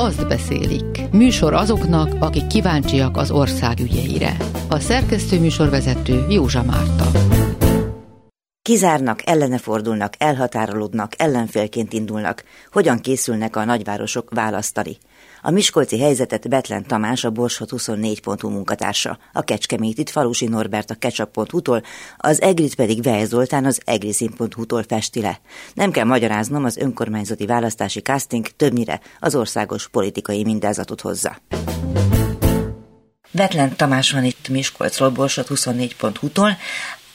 azt beszélik. Műsor azoknak, akik kíváncsiak az ország ügyeire. A szerkesztő műsorvezető Józsa Márta. Kizárnak, ellene fordulnak, elhatárolódnak, ellenfélként indulnak. Hogyan készülnek a nagyvárosok választani? A miskolci helyzetet Betlen Tamás, a Borsot 24.hu munkatársa, a Kecskemétit Falusi Norbert a ketchup.hu-tól, az Egrit pedig Vej Zoltán az egriszin.hu-tól festi le. Nem kell magyaráznom, az önkormányzati választási casting többnyire az országos politikai mindázatot hozza. Betlen Tamás van itt Miskolcról, Borsot 24.hu-tól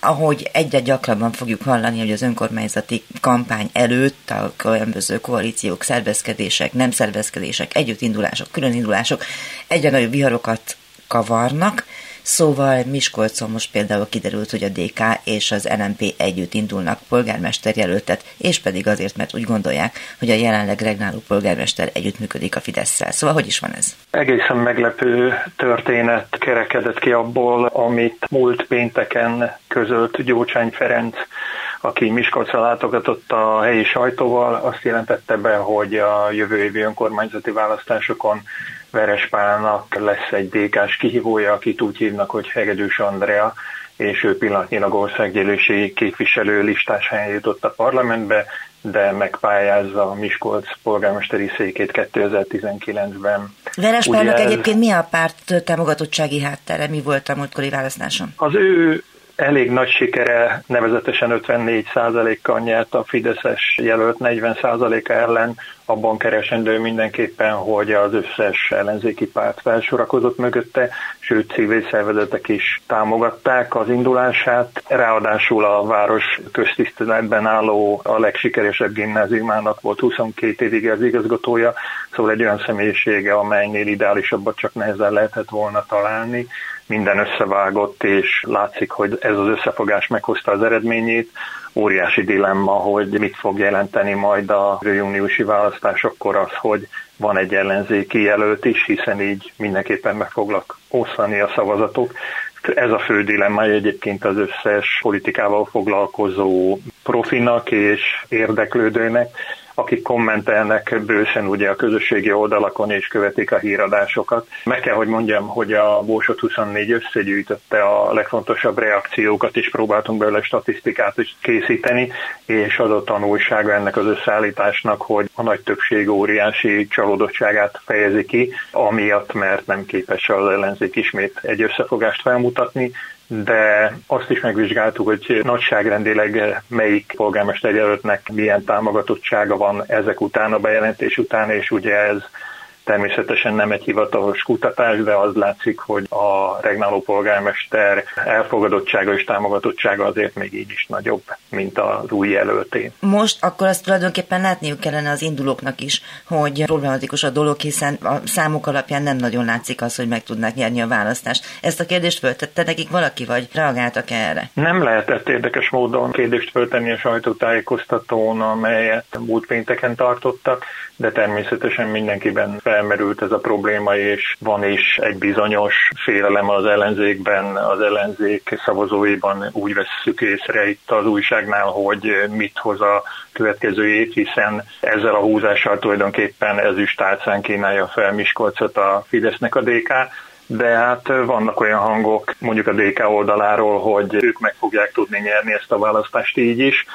ahogy egyre gyakrabban fogjuk hallani, hogy az önkormányzati kampány előtt a különböző koalíciók, szervezkedések, nem szervezkedések, együttindulások, különindulások egyre nagyobb viharokat kavarnak, Szóval Miskolcon most például kiderült, hogy a DK és az LMP együtt indulnak polgármester jelöltet, és pedig azért, mert úgy gondolják, hogy a jelenleg regnáló polgármester együttműködik a Fidesz-szel. Szóval hogy is van ez? Egészen meglepő történet kerekedett ki abból, amit múlt pénteken közölt Gyócsány Ferenc aki Miskolcra látogatott a helyi sajtóval, azt jelentette be, hogy a jövő évi önkormányzati választásokon Verespálnak lesz egy DK-s kihívója, akit úgy hívnak, hogy Hegedűs Andrea, és ő pillanatnyilag országgyűlési képviselő listás helyen jutott a parlamentbe, de megpályázza a Miskolc polgármesteri székét 2019-ben. Verespálnak egyébként mi a párt támogatottsági háttere, mi volt a múltkori választáson? Az ő elég nagy sikere, nevezetesen 54%-kal nyert a Fideszes jelölt 40%-a ellen, abban keresendő mindenképpen, hogy az összes ellenzéki párt felsorakozott mögötte, sőt civil szervezetek is támogatták az indulását. Ráadásul a város köztiszteletben álló a legsikeresebb gimnáziumának volt 22 évig az igazgatója, szóval egy olyan személyisége, amelynél ideálisabbat csak nehezen lehetett volna találni minden összevágott, és látszik, hogy ez az összefogás meghozta az eredményét. Óriási dilemma, hogy mit fog jelenteni majd a júniusi választásokkor az, hogy van egy ellenzéki jelölt is, hiszen így mindenképpen meg foglak osztani a szavazatok. Ez a fő dilemma egyébként az összes politikával foglalkozó profinak és érdeklődőnek, akik kommentelnek bősen ugye a közösségi oldalakon és követik a híradásokat. Meg kell, hogy mondjam, hogy a Bósot 24 összegyűjtötte a legfontosabb reakciókat, és próbáltunk belőle statisztikát is készíteni, és az a tanulsága ennek az összeállításnak, hogy a nagy többség óriási csalódottságát fejezi ki, amiatt, mert nem képes az ellenzék ismét egy összefogást felmutatni, de azt is megvizsgáltuk, hogy nagyságrendileg melyik polgármester jelöltnek milyen támogatottsága van ezek után, a bejelentés után, és ugye ez Természetesen nem egy hivatalos kutatás, de az látszik, hogy a regnáló polgármester elfogadottsága és támogatottsága azért még így is nagyobb, mint az új jelölté. Most akkor azt tulajdonképpen látniuk kellene az indulóknak is, hogy problematikus a dolog, hiszen a számok alapján nem nagyon látszik az, hogy meg tudnák nyerni a választást. Ezt a kérdést föltette nekik valaki, vagy reagáltak erre? Nem lehetett érdekes módon kérdést föltenni a sajtótájékoztatón, amelyet múlt pénteken tartottak, de természetesen mindenkiben fel felmerült ez a probléma, és van is egy bizonyos félelem az ellenzékben, az ellenzék szavazóiban úgy vesszük észre itt az újságnál, hogy mit hoz a következő év, hiszen ezzel a húzással tulajdonképpen ezüst álcán kínálja fel Miskolcot a Fidesznek a DK, de hát vannak olyan hangok mondjuk a DK oldaláról, hogy ők meg fogják tudni nyerni ezt a választást így is,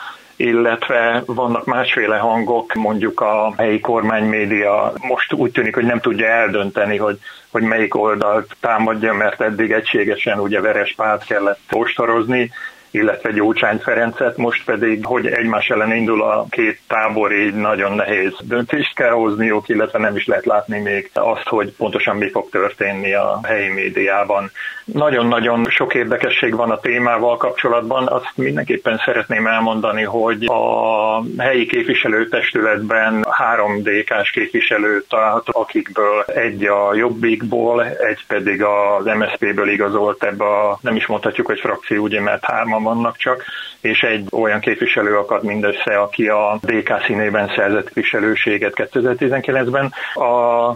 illetve vannak másféle hangok, mondjuk a helyi kormánymédia most úgy tűnik, hogy nem tudja eldönteni, hogy, hogy melyik oldalt támadja, mert eddig egységesen ugye veres párt kellett postorozni, illetve Gyócsány Ferencet, most pedig, hogy egymás ellen indul a két tábor, így nagyon nehéz döntést kell hozniuk, illetve nem is lehet látni még azt, hogy pontosan mi fog történni a helyi médiában. Nagyon-nagyon sok érdekesség van a témával kapcsolatban. Azt mindenképpen szeretném elmondani, hogy a helyi képviselőtestületben három DK-s képviselő található, akikből egy a Jobbikból, egy pedig az MSZP-ből igazolt ebbe a, nem is mondhatjuk, hogy frakció, ugye, mert hárman vannak csak, és egy olyan képviselő akad mindössze, aki a DK színében szerzett képviselőséget 2019-ben. A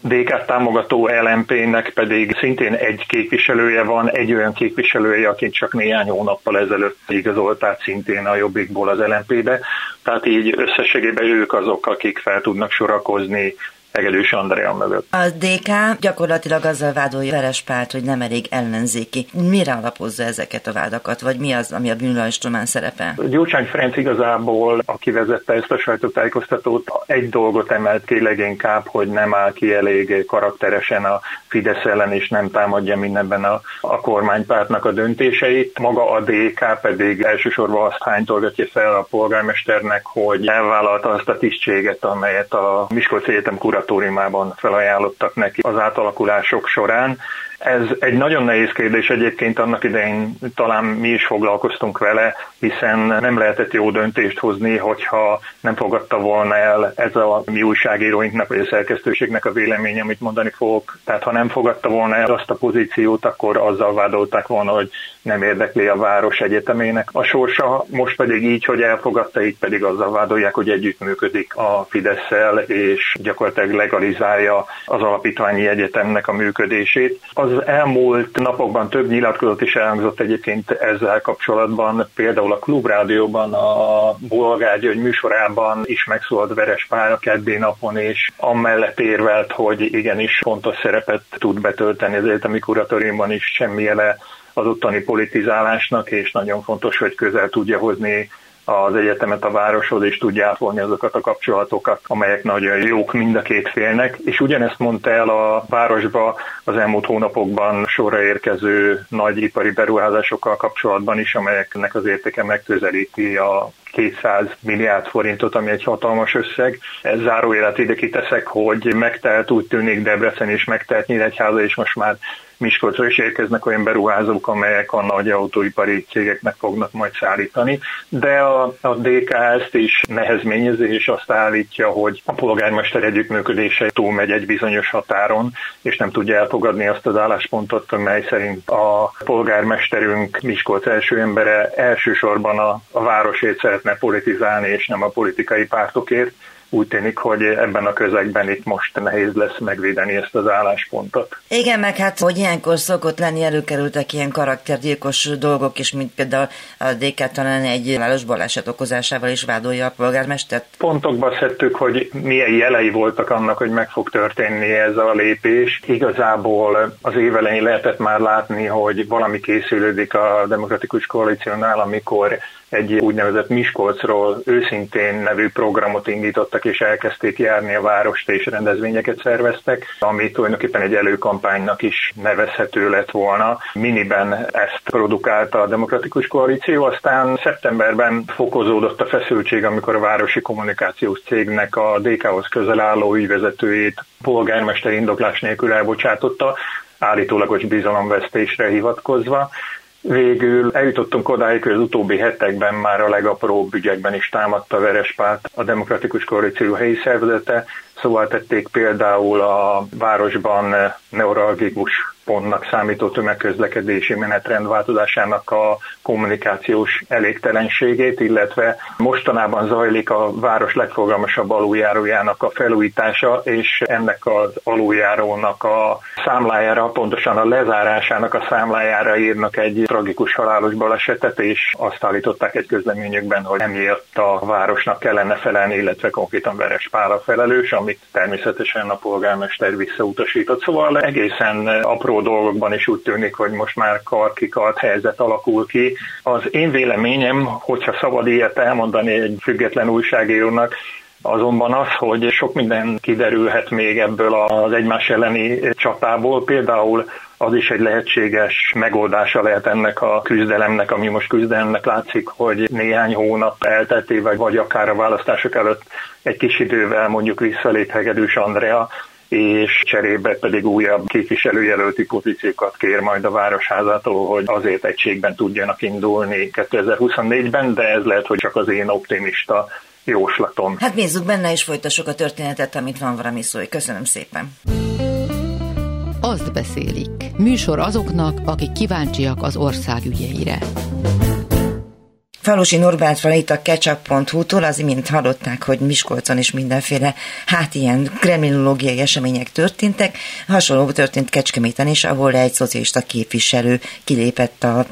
DK támogató LMP-nek pedig szintén egy képviselője van, egy olyan képviselője, akit csak néhány hónappal ezelőtt igazolt át szintén a Jobbikból az LMP-be. Tehát így összességében ők azok, akik fel tudnak sorakozni Egedűs Andrea mögött. A DK gyakorlatilag azzal vádolja Verespárt, hogy nem elég ellenzéki. Mire alapozza ezeket a vádakat, vagy mi az, ami a bűnlajstromán szerepel? Gyurcsány Ferenc igazából, aki vezette ezt a sajtótájékoztatót, egy dolgot emelt ki leginkább, hogy nem áll ki elég karakteresen a Fidesz ellen, és nem támadja mindenben a, a kormánypártnak a döntéseit. Maga a DK pedig elsősorban azt hánytolgatja fel a polgármesternek, hogy elvállalta azt a tisztséget, amelyet a Miskolc Egyetem kuratóriumában felajánlottak neki az átalakulások során. Ez egy nagyon nehéz kérdés egyébként, annak idején talán mi is foglalkoztunk vele, hiszen nem lehetett jó döntést hozni, hogyha nem fogadta volna el ez a mi újságíróinknak vagy a szerkesztőségnek a véleménye, amit mondani fogok. Tehát ha nem fogadta volna el azt a pozíciót, akkor azzal vádolták volna, hogy nem érdekli a város egyetemének a sorsa, most pedig így, hogy elfogadta, így pedig azzal vádolják, hogy együttműködik a fidesz és gyakorlatilag legalizálja az alapítványi egyetemnek a működését. Az elmúlt napokban több nyilatkozat is elhangzott egyébként ezzel kapcsolatban, például a Klubrádióban, a Bolgár György műsorában is megszólalt Veres Pál a keddi napon, és amellett érvelt, hogy igenis fontos szerepet tud betölteni az egyetemi kuratóriumban is, semmi jele az ottani politizálásnak, és nagyon fontos, hogy közel tudja hozni az egyetemet a városhoz, és tudja átvolni azokat a kapcsolatokat, amelyek nagyon jók mind a két félnek. És ugyanezt mondta el a városba az elmúlt hónapokban sorra érkező nagy ipari beruházásokkal kapcsolatban is, amelyeknek az értéke megközelíti a 200 milliárd forintot, ami egy hatalmas összeg. Ez zárójelet ide kiteszek, hogy megtelt úgy tűnik Debrecen is, megtelt Nyíregyháza, és most már Miskolcra is érkeznek olyan beruházók, amelyek a nagy autóipari cégeknek fognak majd szállítani, de a, a DK ezt is nehezményezi, és azt állítja, hogy a polgármester együttműködése túlmegy egy bizonyos határon, és nem tudja elfogadni azt az álláspontot, mely szerint a polgármesterünk Miskolc első embere elsősorban a, a városét szeretne politizálni, és nem a politikai pártokért úgy tűnik, hogy ebben a közegben itt most nehéz lesz megvédeni ezt az álláspontot. Igen, meg hát, hogy ilyenkor szokott lenni, előkerültek ilyen karaktergyilkos dolgok is, mint például a DK talán egy város baleset okozásával is vádolja a polgármestert. Pontokba szedtük, hogy milyen jelei voltak annak, hogy meg fog történni ez a lépés. Igazából az évelején lehetett már látni, hogy valami készülődik a demokratikus koalíciónál, amikor egy úgynevezett Miskolcról őszintén nevű programot indítottak, és elkezdték járni a várost, és rendezvényeket szerveztek, ami tulajdonképpen egy előkampánynak is nevezhető lett volna. Miniben ezt produkálta a Demokratikus Koalíció, aztán szeptemberben fokozódott a feszültség, amikor a városi kommunikációs cégnek a DK-hoz közel álló ügyvezetőjét polgármester indoklás nélkül elbocsátotta, állítólagos bizalomvesztésre hivatkozva. Végül eljutottunk odáig, hogy az utóbbi hetekben már a legapróbb ügyekben is támadta Verespárt a Demokratikus Koalíció helyi szervezete, szóval tették például a városban neuralgikus pontnak számító tömegközlekedési menetrendváltozásának a kommunikációs elégtelenségét, illetve mostanában zajlik a város legfogalmasabb aluljárójának a felújítása, és ennek az aluljárónak a számlájára, pontosan a lezárásának a számlájára írnak egy tragikus halálos balesetet, és azt állították egy közleményükben, hogy emiatt a városnak kellene felelni, illetve konkrétan Veres Pál felelős, amit természetesen a polgármester visszautasított. Szóval egészen apró dolgokban is úgy tűnik, hogy most már karkikart helyzet alakul ki. Az én véleményem, hogyha szabad ilyet elmondani egy független újságírónak, Azonban az, hogy sok minden kiderülhet még ebből az egymás elleni csatából, például az is egy lehetséges megoldása lehet ennek a küzdelemnek, ami most küzdelemnek látszik, hogy néhány hónap elteltével, vagy akár a választások előtt egy kis idővel mondjuk visszalép Hegedűs Andrea, és cserébe pedig újabb képviselőjelölti pozíciókat kér majd a Városházától, hogy azért egységben tudjanak indulni 2024-ben, de ez lehet, hogy csak az én optimista jóslatom. Hát nézzük benne, és folytassuk a történetet, amit van valami szó. Köszönöm szépen. Azt beszélik. Műsor azoknak, akik kíváncsiak az ország ügyeire. Falusi Norbert itt a ketchup.hu-tól, az imént hallották, hogy Miskolcon is mindenféle, hát ilyen kremlinológiai események történtek. Hasonló történt Kecskeméten is, ahol egy szocialista képviselő kilépett a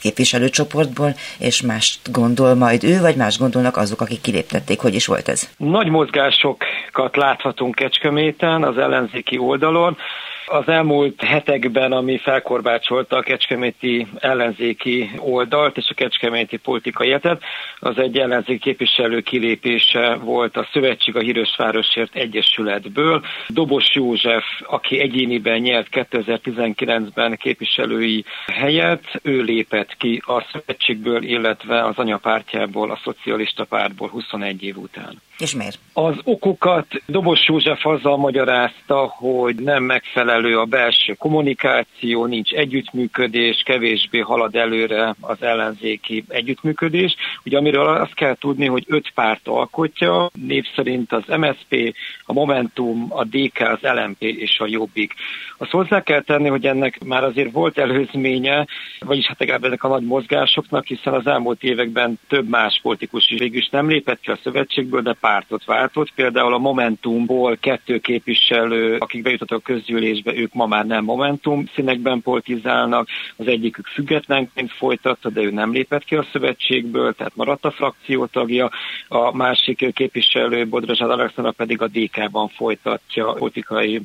képviselőcsoportból, és mást gondol majd ő, vagy más gondolnak azok, akik kiléptették. Hogy is volt ez? Nagy mozgásokat láthatunk Kecskeméten az ellenzéki oldalon. Az elmúlt hetekben, ami felkorbácsolta a kecskeméti ellenzéki oldalt és a kecskeméti politikai életet, az egy ellenzéki képviselő kilépése volt a Szövetség a Hírösvárosért Egyesületből. Dobos József, aki egyéniben nyert 2019-ben képviselői helyet, ő lépett ki a szövetségből, illetve az anyapártjából, a szocialista pártból 21 év után. És miért? Az okokat Dobos József azzal magyarázta, hogy nem megfelelő a belső kommunikáció, nincs együttműködés, kevésbé halad előre az ellenzéki együttműködés. Ugye amiről azt kell tudni, hogy öt párt alkotja, név szerint az MSP, a Momentum, a DK, az LMP és a Jobbik. Azt hozzá kell tenni, hogy ennek már azért volt előzménye, vagyis hát legalább ennek a nagy mozgásoknak, hiszen az elmúlt években több más politikus is végül is nem lépett ki a szövetségből, de pártot váltott. Például a Momentumból kettő képviselő, akik bejutottak a közgyűlésbe, ők ma már nem Momentum színekben politizálnak. Az egyikük függetlenként folytatta, de ő nem lépett ki a szövetségből, tehát maradt a frakció tagja. A másik képviselő, Bodrazsad Alexandra pedig a DK-ban folytatja politikai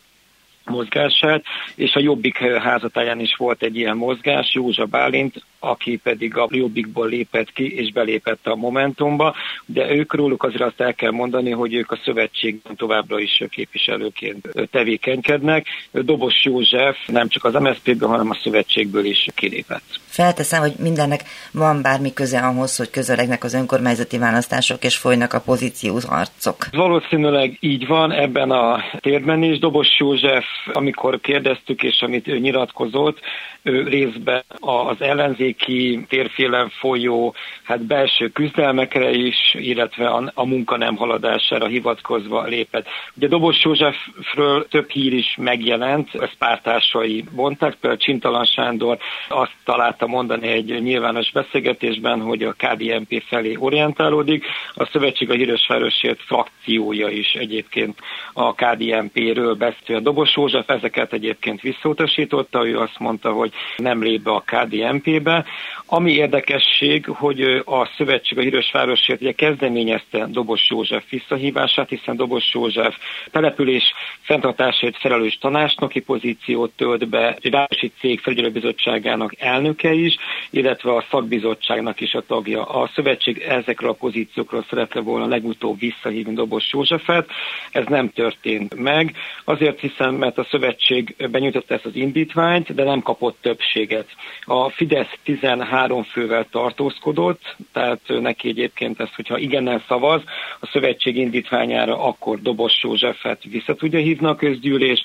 mozgását, és a Jobbik házatáján is volt egy ilyen mozgás, Józsa Bálint, aki pedig a Jobbikból lépett ki, és belépett a Momentumba, de ők róluk azért azt el kell mondani, hogy ők a szövetségben továbbra is képviselőként tevékenykednek. Dobos József nem csak az MSZP-ből, hanem a szövetségből is kilépett. Felteszem, hogy mindennek van bármi köze ahhoz, hogy közelegnek az önkormányzati választások, és folynak a pozíciós harcok. Valószínűleg így van ebben a térben is. Dobos József, amikor kérdeztük, és amit ő nyilatkozott, ő részben az ellenzéki térfélen folyó hát belső küzdelmekre is, illetve a, a munka nem haladására hivatkozva lépett. Ugye Dobos Józsefről több hír is megjelent, ezt pártársai mondták, például Csintalan Sándor azt találta mondani egy nyilvános beszélgetésben, hogy a KDNP felé orientálódik. A Szövetség a Hírösvárosért frakciója is egyébként a KDNP-ről beszél. A Dobos József ezeket egyébként visszautasította, ő azt mondta, hogy nem lép be a KDNP-be. Ami érdekesség, hogy a Szövetség a Hírösvárosért ugye kezdeményezte Dobos József visszahívását, hiszen Dobos József település fenntartásért felelős tanácsnoki pozíciót tölt be, egy városi cég felügyelőbizottságának elnöke is, illetve a szakbizottságnak is a tagja. A szövetség ezekről a pozíciókról szeretne volna legutóbb visszahívni Dobos Józsefet. Ez nem történt meg. Azért hiszem, mert a szövetség benyújtotta ezt az indítványt, de nem kapott többséget. A Fidesz 13 fővel tartózkodott, tehát neki egyébként ezt, hogyha igennel szavaz a szövetség indítványára, akkor Dobos Józsefet vissza tudja hívni a közgyűlés,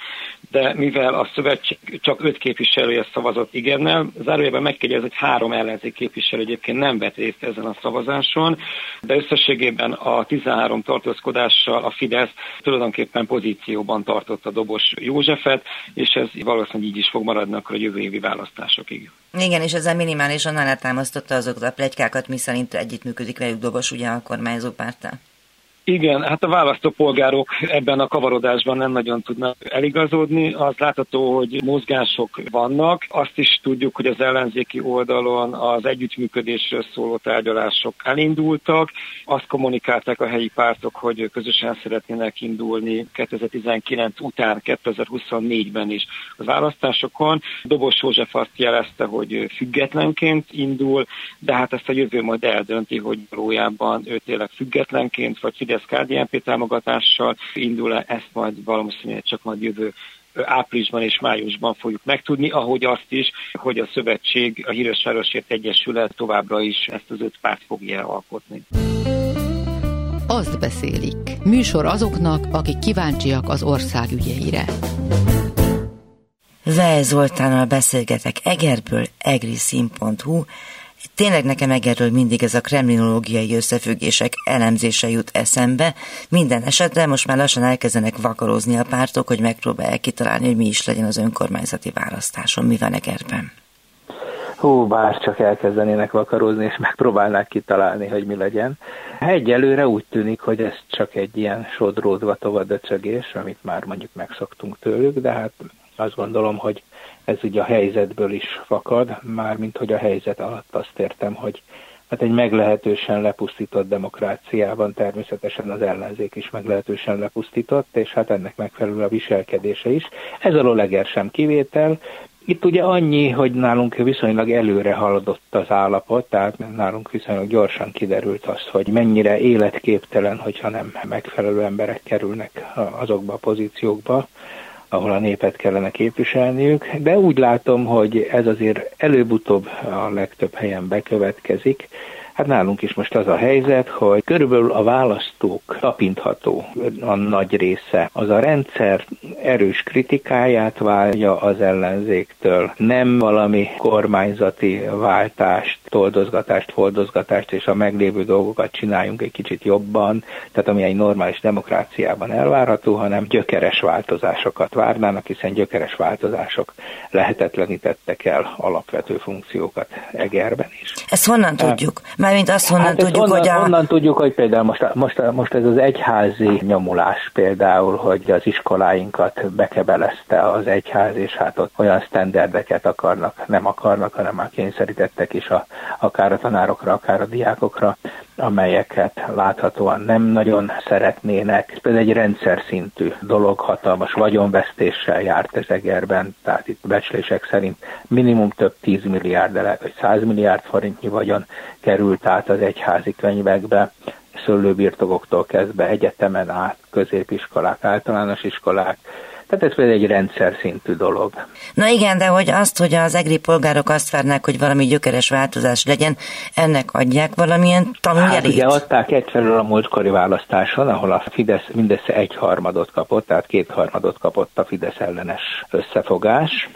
de mivel a szövetség csak öt képviselője szavazott igennel, zárójelben megkérdez, hogy három ellenzék képviselő egyébként nem vett részt ezen a szavazáson, de összességében a 13 tartózkodással a Fidesz tulajdonképpen pozícióban tartotta Dobos Józsefet, és ez valószínűleg így is fog maradni akkor a jövő évi választásokig. Igen, és ezzel minimálisan alátámasztotta azokat a plegykákat, mi szerint együttműködik velük Dobos ugye a kormányzó pártál. Igen, hát a választópolgárok ebben a kavarodásban nem nagyon tudnak eligazodni. Az látható, hogy mozgások vannak. Azt is tudjuk, hogy az ellenzéki oldalon az együttműködésről szóló tárgyalások elindultak. Azt kommunikálták a helyi pártok, hogy közösen szeretnének indulni 2019 után, 2024-ben is a választásokon. Dobos József azt jelezte, hogy függetlenként indul, de hát ezt a jövő majd eldönti, hogy valójában ő tényleg függetlenként, vagy Fidesz KDNP támogatással indul-e, ezt majd valószínűleg csak majd jövő áprilisban és májusban fogjuk megtudni, ahogy azt is, hogy a szövetség, a Hírösvárosért Egyesület továbbra is ezt az öt párt fogja alkotni. Azt beszélik. Műsor azoknak, akik kíváncsiak az ország ügyeire. Vej Zoltánnal beszélgetek Egerből, egriszín.hu, Tényleg nekem erről mindig ez a kremlinológiai összefüggések elemzése jut eszembe. Minden esetre most már lassan elkezdenek vakarozni a pártok, hogy megpróbálják kitalálni, hogy mi is legyen az önkormányzati választáson. Mi van Egerben? Hú, bár csak elkezdenének vakarozni, és megpróbálnák kitalálni, hogy mi legyen. Egyelőre úgy tűnik, hogy ez csak egy ilyen sodródva tovadöcsögés, amit már mondjuk megszoktunk tőlük, de hát Azt gondolom, hogy ez ugye a helyzetből is fakad, mármint hogy a helyzet alatt azt értem, hogy hát egy meglehetősen lepusztított demokráciában természetesen az ellenzék is meglehetősen lepusztított, és hát ennek megfelelő a viselkedése is. Ez a leger sem kivétel, itt ugye annyi, hogy nálunk viszonylag előre haladott az állapot, tehát nálunk viszonylag gyorsan kiderült az, hogy mennyire életképtelen, hogyha nem megfelelő emberek kerülnek azokba a pozíciókba, ahol a népet kellene képviselniük, de úgy látom, hogy ez azért előbb-utóbb a legtöbb helyen bekövetkezik, Hát nálunk is most az a helyzet, hogy körülbelül a választók tapintható a nagy része. Az a rendszer erős kritikáját válja az ellenzéktől. Nem valami kormányzati váltást, toldozgatást, foldozgatást és a meglévő dolgokat csináljunk egy kicsit jobban, tehát ami egy normális demokráciában elvárható, hanem gyökeres változásokat várnának, hiszen gyökeres változások lehetetlenítettek el alapvető funkciókat Egerben is. Ezt honnan tudjuk? Mármint azt honnan hát tudjuk, onnan, hogy a... Onnan tudjuk, hogy például most, most, most ez az egyházi nyomulás például, hogy az iskoláinkat bekebelezte az egyház, és hát ott olyan sztenderdeket akarnak, nem akarnak, hanem már kényszerítettek is a, akár a tanárokra, akár a diákokra, amelyeket láthatóan nem nagyon szeretnének. Ez egy rendszer szintű dolog, hatalmas vagyonvesztéssel járt ez Egerben, tehát itt becslések szerint minimum több 10 milliárd, vagy 100 milliárd forintnyi vagyon került át az egyházi könyvekbe, szőlőbirtokoktól kezdve egyetemen át, középiskolák, általános iskolák, tehát ez például egy rendszer szintű dolog. Na igen, de hogy azt, hogy az egri polgárok azt várnak, hogy valami gyökeres változás legyen, ennek adják valamilyen tanuljelét? Hát ugye adták egyfelől a múltkori választáson, ahol a Fidesz mindössze egy harmadot kapott, tehát két harmadot kapott a Fidesz ellenes összefogás.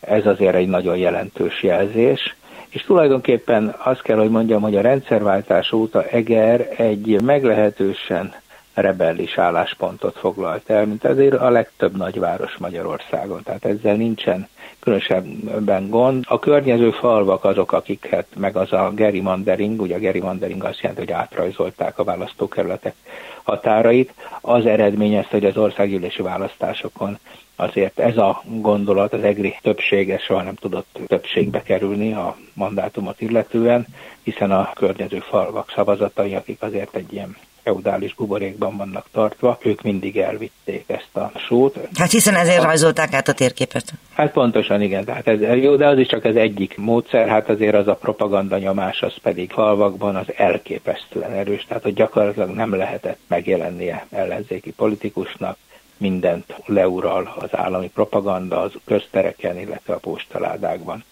Ez azért egy nagyon jelentős jelzés. És tulajdonképpen azt kell, hogy mondjam, hogy a rendszerváltás óta Eger egy meglehetősen rebellis álláspontot foglalt el, mint azért a legtöbb nagyváros Magyarországon. Tehát ezzel nincsen különösebben gond. A környező falvak azok, akiket meg az a gerrymandering, ugye a gerrymandering azt jelenti, hogy átrajzolták a választókerületek határait, az eredményezte, hogy az országgyűlési választásokon azért ez a gondolat, az egri többsége soha nem tudott többségbe kerülni a mandátumot illetően, hiszen a környező falvak szavazatai, akik azért egy ilyen feudális buborékban vannak tartva, ők mindig elvitték ezt a sót. Hát hiszen ezért rajzolták át a térképet. Hát pontosan igen, tehát ez jó, de az is csak az egyik módszer, hát azért az a propaganda nyomás, az pedig falvakban az elképesztően erős, tehát hogy gyakorlatilag nem lehetett megjelennie ellenzéki politikusnak, mindent leural az állami propaganda az köztereken, illetve a postaládákban.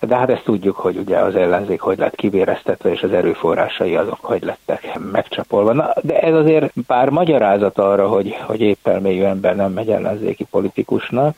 De hát ezt tudjuk, hogy ugye az ellenzék hogy lett kivéreztetve, és az erőforrásai azok hogy lettek megcsapolva. Na, de ez azért pár magyarázat arra, hogy, hogy épp elmélyű ember nem megy ellenzéki politikusnak,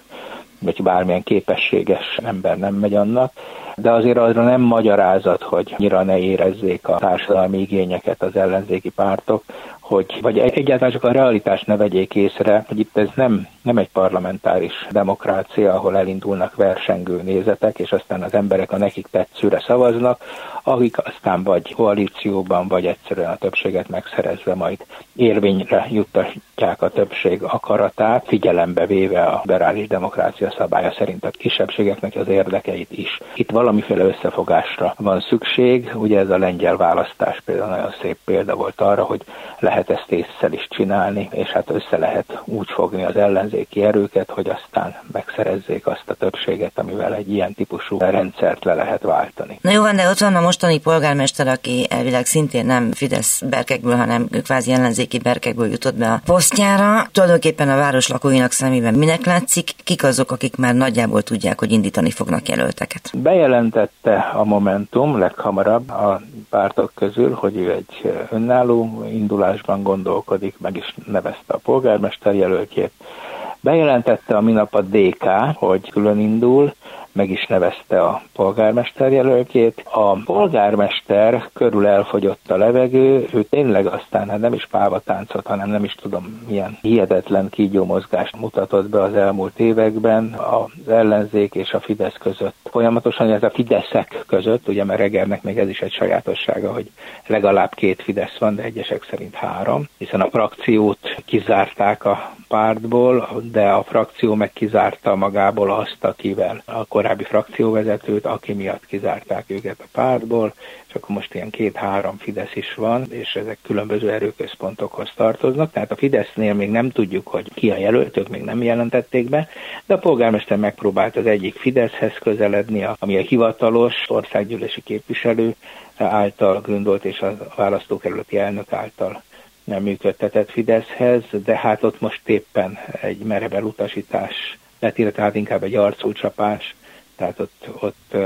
vagy bármilyen képességes ember nem megy annak, de azért arra nem magyarázat, hogy nyira ne érezzék a társadalmi igényeket az ellenzéki pártok, hogy, vagy egyáltalán csak a realitást ne vegyék észre, hogy itt ez nem, nem egy parlamentáris demokrácia, ahol elindulnak versengő nézetek, és aztán az emberek a nekik tetszőre szavaznak, akik aztán vagy koalícióban, vagy egyszerűen a többséget megszerezve majd érvényre juttatják a többség akaratát, figyelembe véve a liberális demokrácia szabálya szerint a kisebbségeknek az érdekeit is. Itt valamiféle összefogásra van szükség, ugye ez a lengyel választás például nagyon szép példa volt arra, hogy lehet ezt észszel is csinálni, és hát össze lehet úgy fogni az ellenzéki erőket, hogy aztán megszerezzék azt a többséget, amivel egy ilyen típusú rendszert le lehet váltani. Na jó van, de ott van a mostani polgármester, aki elvileg szintén nem Fidesz berkekből, hanem kvázi ellenzéki berkekből jutott be a posztjára. Tulajdonképpen a város lakóinak szemében minek látszik, kik azok, akik már nagyjából tudják, hogy indítani fognak jelölteket? Bejelentette a Momentum leghamarabb a pártok közül, hogy ő egy önálló indulásban gondolkodik, meg is nevezte a polgármester jelöltjét. Bejelentette a minap a DK, hogy külön indul, meg is nevezte a polgármester jelöltjét. A polgármester körül elfogyott a levegő, ő tényleg aztán hát nem is pávatáncot, hanem nem is tudom milyen hihetetlen kígyómozgást mutatott be az elmúlt években az ellenzék és a Fidesz között. Folyamatosan ez a Fideszek között, ugye mert Regernek még ez is egy sajátossága, hogy legalább két Fidesz van, de egyesek szerint három, hiszen a frakciót kizárták a pártból, de a frakció meg kizárta magából azt, akivel a korábbi frakcióvezetőt, aki miatt kizárták őket a pártból, és akkor most ilyen két-három Fidesz is van, és ezek különböző erőközpontokhoz tartoznak, tehát a Fidesznél még nem tudjuk, hogy ki a jelöltök, még nem jelentették be, de a polgármester megpróbált az egyik Fideszhez közeledni, ami a hivatalos országgyűlési képviselő által gondolt, és a választókerületi elnök által nem működtetett Fideszhez, de hát ott most éppen egy merevel utasítás lett, illetve hát inkább egy arcúcsapás tehát ott, ott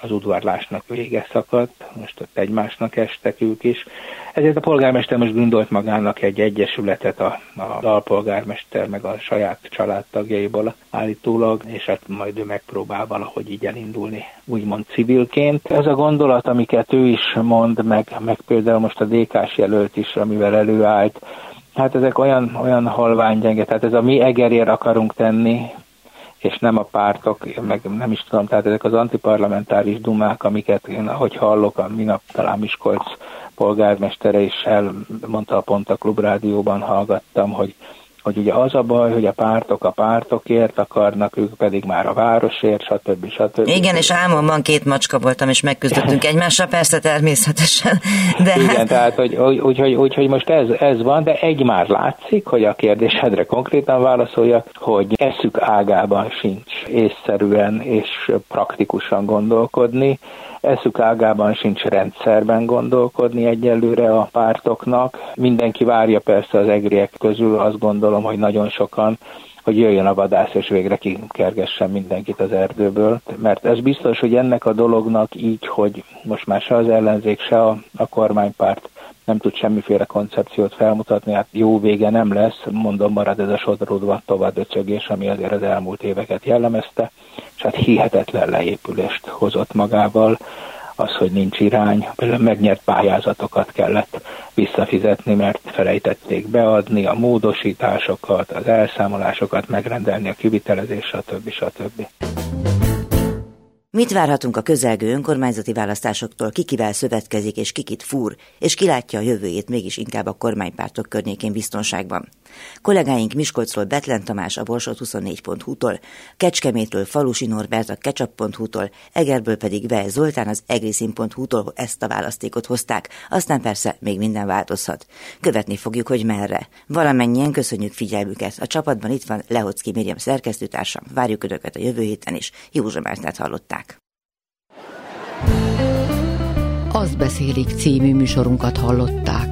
az udvarlásnak vége szakadt, most ott egymásnak estek ők is. Ezért a polgármester most gondolt magának egy egyesületet a, a alpolgármester meg a saját családtagjaiból állítólag, és hát majd ő megpróbál valahogy így elindulni, úgymond civilként. Ez a gondolat, amiket ő is mond, meg, meg például most a DK-s jelölt is, amivel előállt, Hát ezek olyan, olyan halványgyenge, tehát ez a mi egerér akarunk tenni, és nem a pártok, meg nem is tudom, tehát ezek az antiparlamentáris dumák, amiket én, ahogy hallok, a minap talán Miskolc polgármestere is elmondta a Pont a Klubrádióban, hallgattam, hogy hogy ugye az a baj, hogy a pártok a pártokért akarnak, ők pedig már a városért, stb. stb. Igen, és álmomban két macska voltam, és megküzdöttünk egymással, persze természetesen. De Igen, hát... tehát hogy, úgy, úgy, úgy, hogy most ez, ez van, de egy már látszik, hogy a kérdésedre konkrétan válaszolja, hogy eszük ágában sincs észszerűen és praktikusan gondolkodni, eszük ágában sincs rendszerben gondolkodni egyelőre a pártoknak. Mindenki várja persze az egriek közül, azt gondolom, hogy nagyon sokan hogy jöjjön a vadász, és végre kikergessen mindenkit az erdőből. Mert ez biztos, hogy ennek a dolognak így, hogy most már se az ellenzék, se a, a kormánypárt nem tud semmiféle koncepciót felmutatni, hát jó vége nem lesz, mondom, marad ez a sodródva tovább öcögés, ami azért az elmúlt éveket jellemezte, és hát hihetetlen leépülést hozott magával, az, hogy nincs irány, megnyert pályázatokat kellett visszafizetni, mert felejtették beadni a módosításokat, az elszámolásokat, megrendelni a kivitelezés, stb. stb. Mit várhatunk a közelgő önkormányzati választásoktól, ki kivel szövetkezik és kikit fúr, és ki látja a jövőjét mégis inkább a kormánypártok környékén biztonságban? Kollégáink Miskolcról Betlen Tamás a Borsot 24.hu-tól, Kecskemétről Falusi Norbert a Ketchup.hu-tól, Egerből pedig Vel Zoltán az egriszin.hu-tól ezt a választékot hozták, aztán persze még minden változhat. Követni fogjuk, hogy merre. Valamennyien köszönjük figyelmüket. A csapatban itt van Lehocki Miriam szerkesztőtársam. Várjuk Önöket a jövő héten is. Józsa Mártát hallották. Az beszélik című műsorunkat hallották.